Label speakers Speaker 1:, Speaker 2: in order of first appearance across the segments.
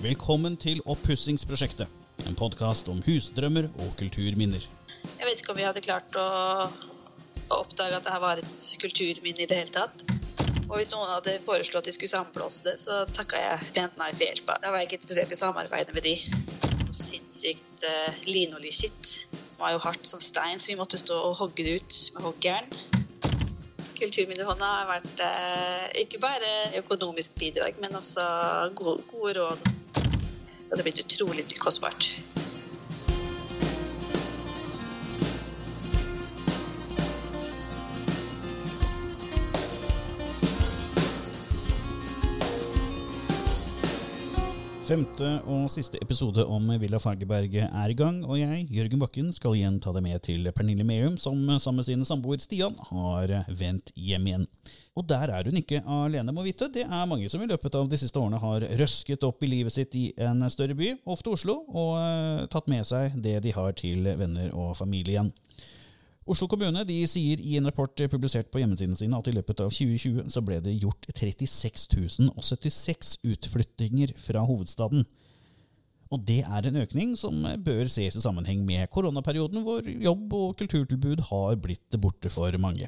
Speaker 1: Velkommen til Oppussingsprosjektet. En podkast om husdrømmer og kulturminner.
Speaker 2: Jeg vet ikke om vi hadde klart å, å oppdage at dette var et kulturminne i det hele tatt. Og hvis noen hadde foreslått at de skulle sammenblåse det, så takka jeg pent nei for hjelpa. Da var jeg ikke interessert i samarbeidet med de. Så sinnssykt uh, linoljeskitt. Det var jo hardt som stein, så vi måtte stå og hogge det ut med hoggjern. Kulturminnehånda har vært eh, ikke bare økonomisk bidrag, men også gode, gode råd. Det har blitt utrolig kostbart.
Speaker 1: Femte og siste episode om Villa Fagerberg er i gang, og jeg, Jørgen Bakken, skal igjen ta deg med til Pernille Meum, som sammen med sin samboer Stian har vendt hjem igjen. Og der er hun ikke alene, må vite. Det er mange som i løpet av de siste årene har røsket opp i livet sitt i en større by, ofte Oslo, og tatt med seg det de har til venner og familie igjen. Oslo kommune de sier i en rapport publisert på hjemmesidene sine at i løpet av 2020 så ble det gjort 36 076 utflyttinger fra hovedstaden. Og det er en økning som bør ses i sammenheng med koronaperioden, hvor jobb og kulturtilbud har blitt borte for mange.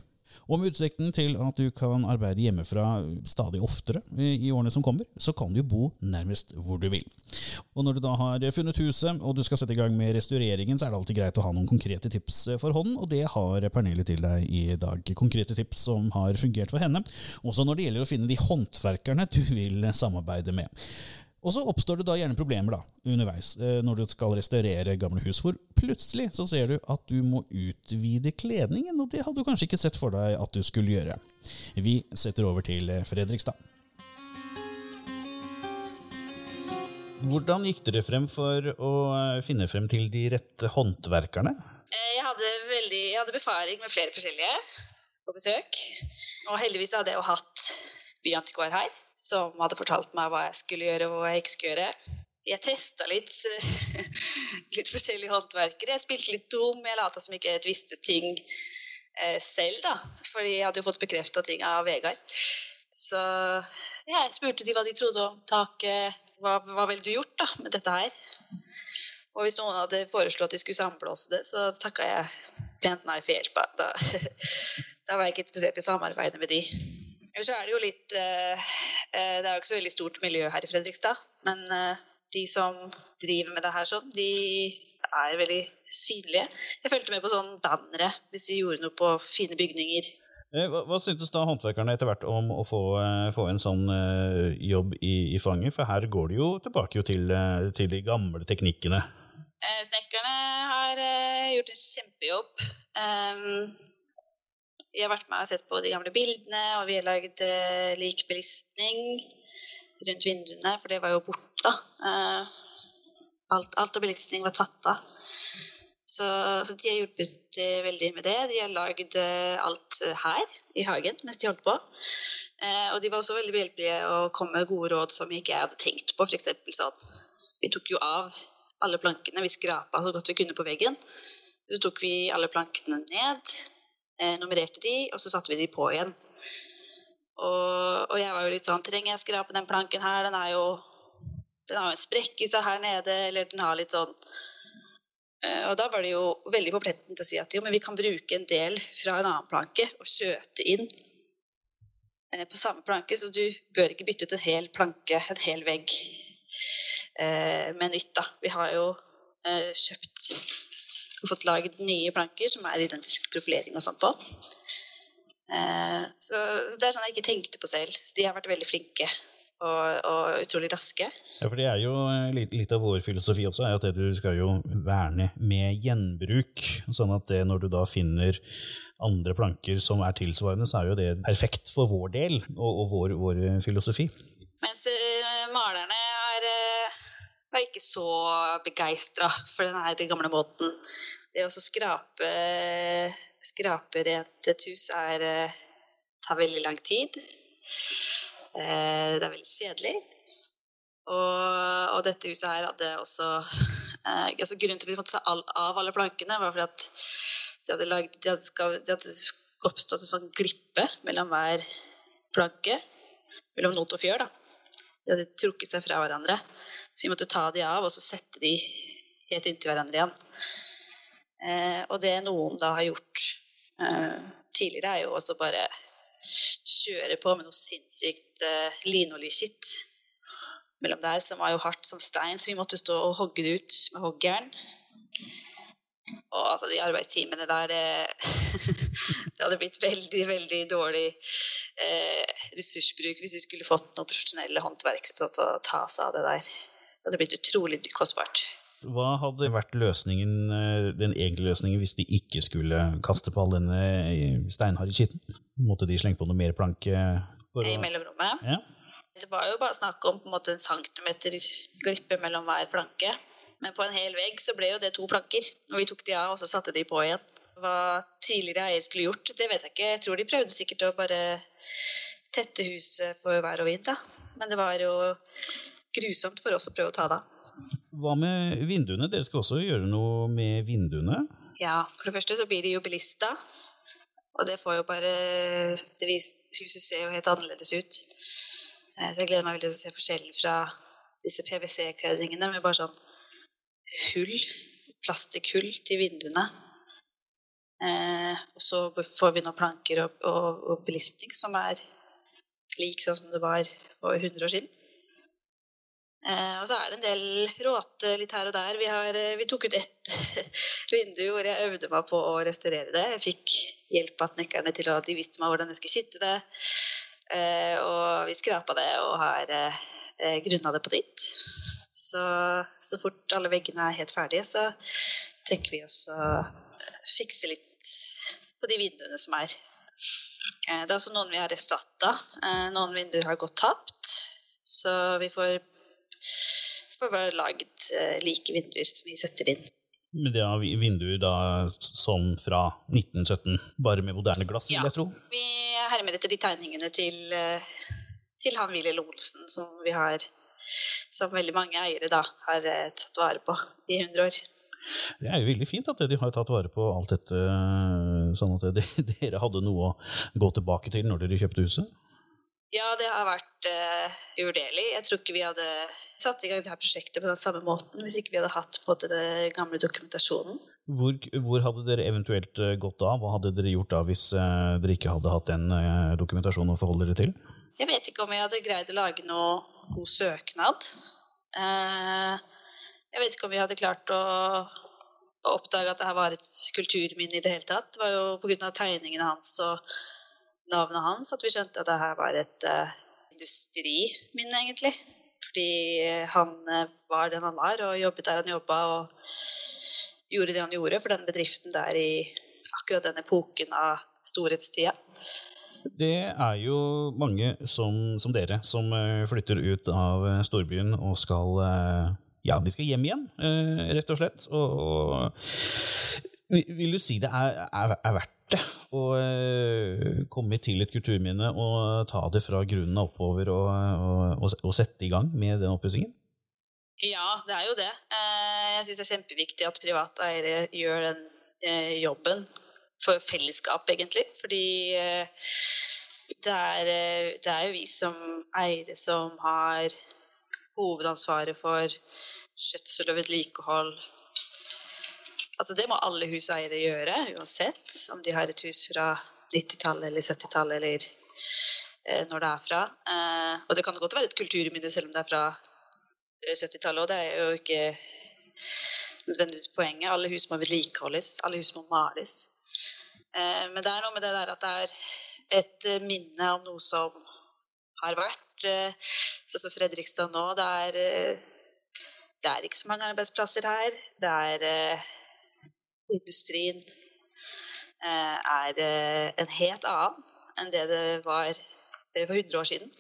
Speaker 1: Og med utsikten til at du kan arbeide hjemmefra stadig oftere i årene som kommer, så kan du bo nærmest hvor du vil. Og når du da har funnet huset, og du skal sette i gang med restaureringen, så er det alltid greit å ha noen konkrete tips for hånden, og det har Pernille til deg i dag. Konkrete tips som har fungert for henne, også når det gjelder å finne de håndverkerne du vil samarbeide med. Og så oppstår det da gjerne problemer da, underveis når du skal restaurere gamle hus, hvor plutselig så ser du at du må utvide kledningen, og det hadde du kanskje ikke sett for deg at du skulle gjøre. Vi setter over til Fredrikstad. Hvordan gikk dere frem for å finne frem til de rette håndverkerne?
Speaker 2: Jeg hadde, veldig, jeg hadde befaring med flere forskjellige på besøk. Og heldigvis hadde jeg jo hatt byantikvar her, som hadde fortalt meg hva jeg skulle gjøre og hva jeg ikke skulle gjøre. Jeg testa litt, litt forskjellige håndverkere. Jeg spilte litt dum. Jeg lata som ikke jeg visste ting selv, da. Fordi jeg hadde jo fått bekrefta ting av Vegard. Så jeg spurte de hva de trodde om taket. Hva, hva ville du gjort da med dette her? Og hvis noen hadde foreslått at de skulle sammenblåse det, så takka jeg pent nei for hjelpa. Da, da var jeg ikke interessert i samarbeidet med de. Ellers så er det jo litt eh, Det er jo ikke så veldig stort miljø her i Fredrikstad. Men eh, de som driver med det her sånn, de er veldig synlige. Jeg fulgte med på sånn bannere hvis de gjorde noe på fine bygninger.
Speaker 1: Hva, hva syntes da håndverkerne etter hvert om å få, få en sånn uh, jobb i, i, fanget? For her går det jo tilbake jo til, uh, til, de gamle teknikkene.
Speaker 2: Uh, snekkerne har gjort en kjempejobb. Um, jeg har vært med og sett på de gamle bildene, og vi har lagd likbelistning rundt vinduene, for det var jo borte. alt, alt av belistning var tatt av. Så, så, de har hjulpet veldig med det. De har lagd alt her i hagen mens de holdt på. Eh, og de var også veldig behjelpelige og kom med gode råd som ikke jeg hadde tenkt på. For eksempel, sånn Vi tok jo av alle plankene. Vi skrapa så godt vi kunne på veggen. Så tok vi alle plankene ned, eh, nummererte de, og så satte vi de på igjen. Og, og, jeg var jo litt sånn Trenger jeg skrape den planken her? Den jo den har jo en sprekk i seg her nede, eller den har litt sånn og da var det jo veldig på pletten til å si at jo, men vi kan bruke en del fra en annen planke og skjøte inn på samme planke, så du bør ikke bytte ut en hel planke, en hel vegg, med nytt. da. Vi har jo kjøpt og fått laget nye planker som er identisk profilering og sånn på. Så, så det er sånn jeg ikke tenkte på selv. Så de har vært veldig flinke og, og, utrolig raske.
Speaker 1: Ja, for det er jo litt, litt, av vår filosofi også, er at du skal jo verne med gjenbruk. Sånn at det, når du da finner andre planker som er tilsvarende, så er jo det perfekt for vår del og, og vår, vår, filosofi.
Speaker 2: Mens malerne var ikke så begeistra for den gamle måten. Det å skrape, skrape rent et hus er, uh, tar veldig lang tid. Eh, det er veldig kjedelig. Og, og, dette huset her hadde også eh, altså Grunnen til at vi måtte ta av alle plankene, var fordi at de hadde, lagd, de hadde, de hadde oppstått en sånn glippe mellom hver planke. Mellom not og fjør. da. De hadde trukket seg fra hverandre. Så vi måtte ta de av og så sette de helt inntil hverandre igjen. Eh, og det noen da har gjort eh, tidligere, er jo også bare kjøre på med noe sinnssykt eh, linoljeskitt mellom der, som var jo hardt som stein, så vi måtte stå og hogge det ut med hoggjern. Og altså, de arbeidstimene der, det, det hadde blitt veldig, veldig dårlig eh, ressursbruk hvis vi skulle fått noen profesjonelle håndverk til å ta seg av det der. Det hadde blitt utrolig kostbart.
Speaker 1: Hva hadde vært løsningen, eh, den egentlige løsningen hvis de ikke skulle kaste på all denne eh, steinharde skitten? Måtte de slenge på noe mer planke?
Speaker 2: I mellomrommet?
Speaker 1: Ja.
Speaker 2: Det var jo bare snakk om på en måte en centimeter glippe mellom hver planke. Men på en hel vegg så ble jo det to planker. Og vi tok de av, og så satte de på igjen. Hva tidligere eier skulle gjort, det vet jeg ikke. Jeg tror de prøvde sikkert å bare tette huset for vær og vind, da. Men det var jo grusomt for oss å prøve å ta det av.
Speaker 1: Hva med vinduene? Dere skal også gjøre noe med vinduene?
Speaker 2: Ja, for det første så blir det jo bilister. Og det får jo bare Huset ser jo helt annerledes ut. Eh, så jeg gleder meg veldig til å se forskjellen fra disse PwC-kledningene med bare sånn hull, plastikkhull til vinduene. Eh, og så får vi nå planker og, og, og belisting som er lik sånn som det var for 100 år siden. Eh, og så er det en del råte litt her og der. Vi, har, eh, vi tok ut ett vindu hvor jeg øvde meg på å restaurere det. Jeg fikk hjelp av snekkerne til at de visste meg hvordan jeg skulle skitte det. Eh, og vi skrapa det og har grunna det på nytt. Så, så fort alle veggene er helt ferdige, så tenker vi også å fikse litt på de vinduene som er. Det er også noen vi har erstatta. Noen vinduer har gått tapt. Så vi får, får bare lagd like vinduer som vi setter inn.
Speaker 1: Men det er vinduer da som fra 1917, bare med moderne glass, vil jeg tro?
Speaker 2: Vi hermer etter de tegningene til, eh, til han Wilhelm Olsen som vi har som veldig mange eiere da har eh, tatt vare på i 100 år.
Speaker 1: Det er jo veldig fint at de har tatt vare på alt dette, eh, sånn at dere hadde noe å gå tilbake til når dere kjøpte huset?
Speaker 2: Ja, det har vært uh, uvurderlig. Jeg tror ikke vi hadde satt i gang dette prosjektet på den samme måten hvis ikke vi hadde hatt på den gamle dokumentasjonen.
Speaker 1: Hvor, hvor, hadde dere eventuelt eh, gått av? Hva hadde dere gjort da hvis uh, dere ikke hadde hatt den uh, dokumentasjonen å forholde dere til?
Speaker 2: Jeg vet ikke om vi hadde greid å lage noe god søknad. Uh, jeg vet ikke om vi hadde klart å, å oppdage at dette var et kulturminne i det hele tatt. Det var jo pga. tegningene hans og navnet hans at vi skjønte at dette var et industriminne, egentlig. Fordi han var den han var, og jobbet der han jobba. og gjorde det han gjorde for den bedriften der i akkurat den epoken av storhetstida.
Speaker 1: Det er jo mange som, som, dere som eh, flytter ut av eh, storbyen og skal eh, Ja, de skal hjem igjen, rett og slett. Og, vil du si det er, er, er verdt det å komme til et kulturminne og ta det fra grunnen av oppover og, og, og sette i gang med den oppussingen?
Speaker 2: Ja, det er jo det. Eh, jeg syns det er kjempeviktig at private eiere gjør den eh, jobben for fellesskap, egentlig. Fordi det er, det er jo vi som eiere som har hovedansvaret for skjøtsel og vedlikehold. Altså, det må alle huseiere gjøre, uansett om de har et hus fra 90-tallet eller 70-tallet eller når det er fra. Og det kan godt være et kulturminne selv om det er fra 70-tallet, og det er jo ikke nødvendigvis poenget. Alle hus må vedlikeholdes, alle hus må males. Eh, men det er noe med det der at det er et eh, minne om noe som har vært. Eh, sånn som Fredrikstad nå. Det er, det er ikke så mange arbeidsplasser her. Det er Industrien er en helt annen enn det det var for 100 år siden.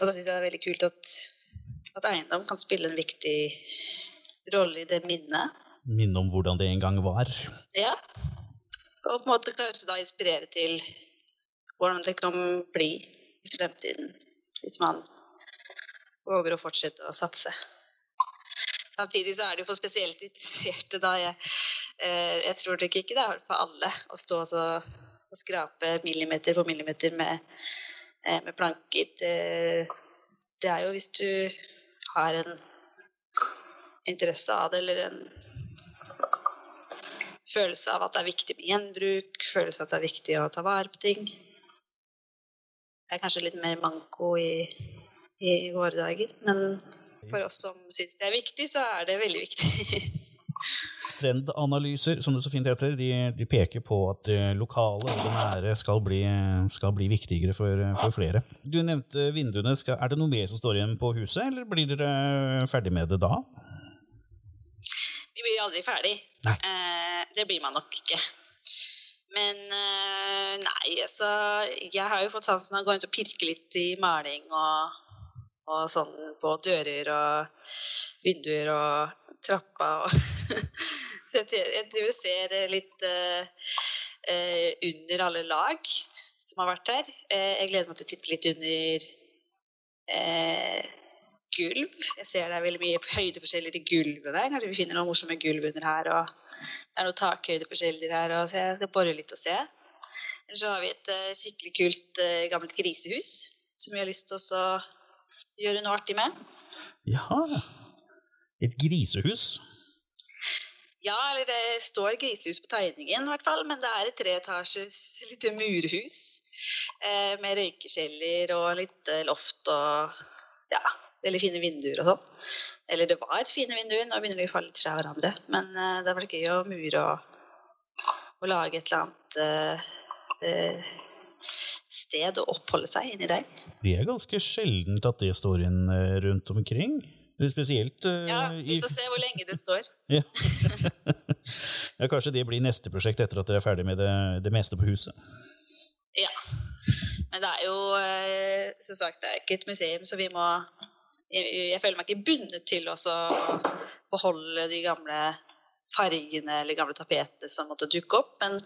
Speaker 2: Og da syns jeg det er veldig kult at at eiendom kan spille en viktig rolle i det minnet.
Speaker 1: Minne om hvordan det en gang var?
Speaker 2: Ja. Og på en måte kanskje da inspirere til hvordan det kan bli i fremtiden hvis man våger å fortsette å satse. Samtidig så er det jo for spesielt interesserte da. Jeg, eh, jeg tror det ikke det er for alle å stå og skrape millimeter på millimeter med, eh, med planker. Det, det, er jo hvis du har en interesse av det, eller en følelse av at det er viktig med gjenbruk, følelse av at det er viktig å ta vare på ting. Det er kanskje litt mer manko i, i våre dager, men for oss som syns det er viktig, så er det veldig viktig.
Speaker 1: Trendanalyser, som det så fint heter, de, de peker på at det lokale og det nære skal bli, skal bli viktigere for, for, flere. Du nevnte vinduene. Skal, er det noe mer som står igjen på huset, eller blir dere ferdig med det da?
Speaker 2: Vi blir aldri ferdig. Eh, det blir man nok ikke. Men eh, nei, altså Jeg har jo fått sansen av å gå rundt og pirke litt i maling og, og sånn på dører og vinduer og trappa og Jeg, jeg driver og ser litt uh, uh, under alle lag som har vært her. Uh, jeg gleder meg til å titte litt under gulv. Jeg ser det er veldig mye høydeforskjeller i gulvet der. Kanskje vi finner noen morsomme gulv under her. og Det er noen takhøydeforskjeller her. Og så jeg skal bore litt og se. Eller så har vi et skikkelig kult gammelt grisehus som vi har lyst til å gjøre noe artig med.
Speaker 1: Ja, et grisehus?
Speaker 2: Ja, eller det står grisehus på tegningen, i hvert fall. Men det er et treetasjes lite murhus eh, med røykekjeller og litt eh, loft og ja, veldig fine vinduer og sånn. Eller det var fine vinduer, nå begynner de å falle litt fra hverandre. Men eh, det vel gøy å mure og, og lage et eller annet eh, eh, sted å oppholde seg inni der.
Speaker 1: Det er ganske sjeldent at det står inn eh, rundt omkring. Spesielt uh,
Speaker 2: Ja, vi får se hvor lenge det står.
Speaker 1: ja. ja, kanskje det blir neste prosjekt etter at dere er ferdig med det, det, meste på huset.
Speaker 2: Ja. Men det er jo uh, som sagt, det er ikke et museum, så vi må Jeg, jeg føler meg ikke bundet til å beholde de gamle fargene eller gamle tapetene som måtte dukke opp. men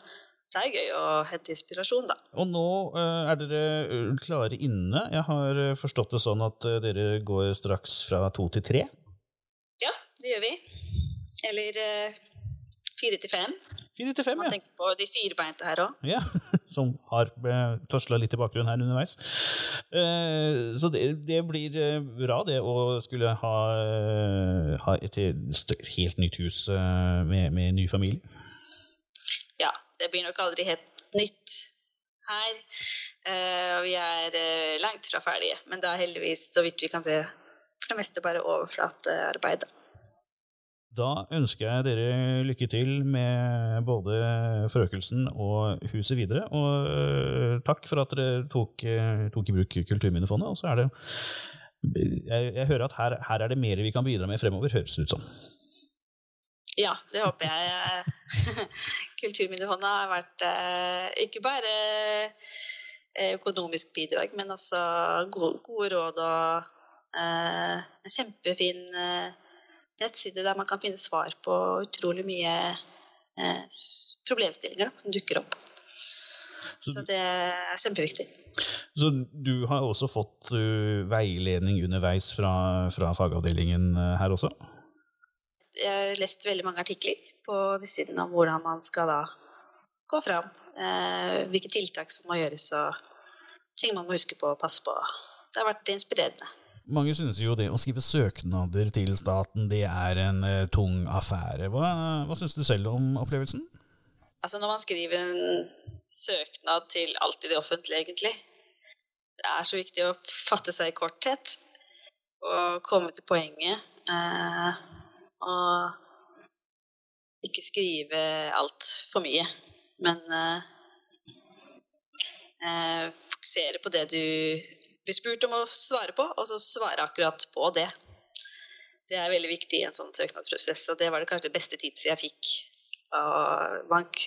Speaker 2: det er gøy å hente inspirasjon, da.
Speaker 1: Og nå uh, er dere eh, klare inne. Jeg har eh, forstått det sånn at dere går straks fra to til tre?
Speaker 2: Ja, det gjør vi. Eller uh, fire til fem.
Speaker 1: Fire til fem,
Speaker 2: ja. Tenker på de firbeinte her òg.
Speaker 1: Ja, som har tosla litt i bakgrunnen her underveis. så det, det, blir bra, det å skulle ha, ha et, helt nytt hus med, med ny familie.
Speaker 2: Ja, Det blir nok aldri helt nytt her. Og vi er langt fra ferdige. Men det er heldigvis, så vidt vi kan se, for det meste bare overflatearbeid.
Speaker 1: Da ønsker jeg dere lykke til med både forøkelsen og huset videre. Og uh, takk for at dere tok, tok i bruk Kulturminnefondet. Og så er det jeg, jeg hører at her, her, er det mer vi kan bidra med fremover, høres det ut som.
Speaker 2: Ja, det håper jeg. Kulturminnefondet har vært eh, ikke bare økonomisk bidrag, men også gode, gode råd og en kjempefin eh, nettside der man kan finne svar på utrolig mye eh, problemstillinger som dukker opp. Så det er kjempeviktig.
Speaker 1: Så du har også fått uh, veiledning underveis fra, fra fagavdelingen her også?
Speaker 2: jeg har lest veldig mange artikler på de sidene om hvordan man skal da gå fram. Eh, hvilke tiltak som må gjøres, og ting man må huske på og passe på. Det har vært inspirerende.
Speaker 1: Mange synes jo det å skrive søknader til staten det er en uh, tung affære. Hva, hva syns du selv om opplevelsen?
Speaker 2: Altså Når man skriver en søknad til alt i det offentlige, egentlig Det er så viktig å fatte seg i korthet og komme til poenget. Uh, og ikke skrive altfor mye. Men uh, uh, fokusere på det du blir spurt om å svare på, og så svare akkurat på det. Det er veldig viktig i en sånn søknadsprosess, og det var det kanskje det beste tipset jeg fikk av bank.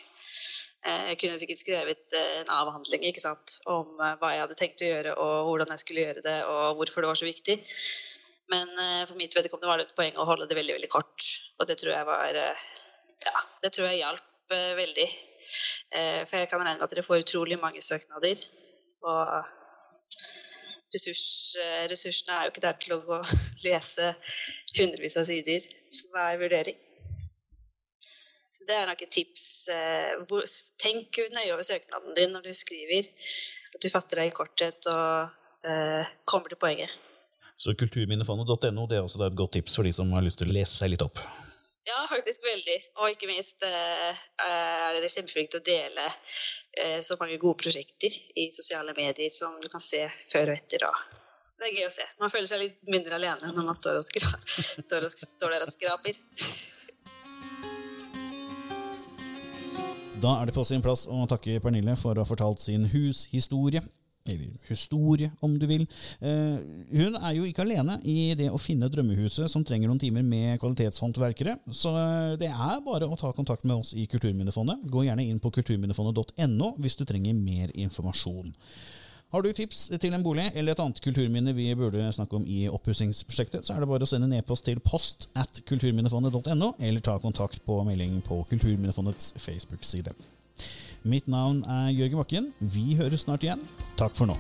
Speaker 2: Eh, jeg kunne sikkert skrevet en avhandling ikke sant, om hva jeg hadde tenkt å gjøre, og hvordan jeg skulle gjøre det, og hvorfor det var så viktig. Men for mitt vedkommende var det et poeng å holde det veldig veldig kort. Og det tror jeg var Ja, det tror jeg hjalp veldig. for jeg kan regne med at dere får utrolig mange søknader. Og ressurs, ressursene er jo ikke der til å gå lese hundrevis av sider hver vurdering. Så det er nok et tips. tenk nøye over søknaden din når du skriver. At du fatter deg i korthet og kommer til poenget.
Speaker 1: Så kulturminnefondet.no det er også et godt tips for de som har lyst til å lese seg litt opp.
Speaker 2: Ja, faktisk veldig. Og ikke minst eh, er det kjempeflinke til å dele eh, så mange gode prosjekter i sosiale medier som du kan se før og etter. Og det er gøy å se. Man føler seg litt mindre alene når man står, og står, og står der og skraper.
Speaker 1: Da er det på sin plass å takke Pernille for å ha fortalt sin hushistorie. Eller historie, om du vil. Eh, hun er jo ikke alene i det å finne drømmehuset som trenger noen timer med kvalitetshåndverkere, så eh, det er bare å ta kontakt med oss i Kulturminnefondet. Gå gjerne inn på kulturminnefondet.no hvis du trenger mer informasjon. Har du tips til en bolig eller et annet kulturminne vi burde snakke om i oppussingsprosjektet, så er det bare å sende en e-post til post at kulturminnefondet.no, eller ta kontakt på melding på Kulturminnefondets Facebook-side. Mitt navn er Jørgen Bakken. Vi høres snart igjen. Takk for nå.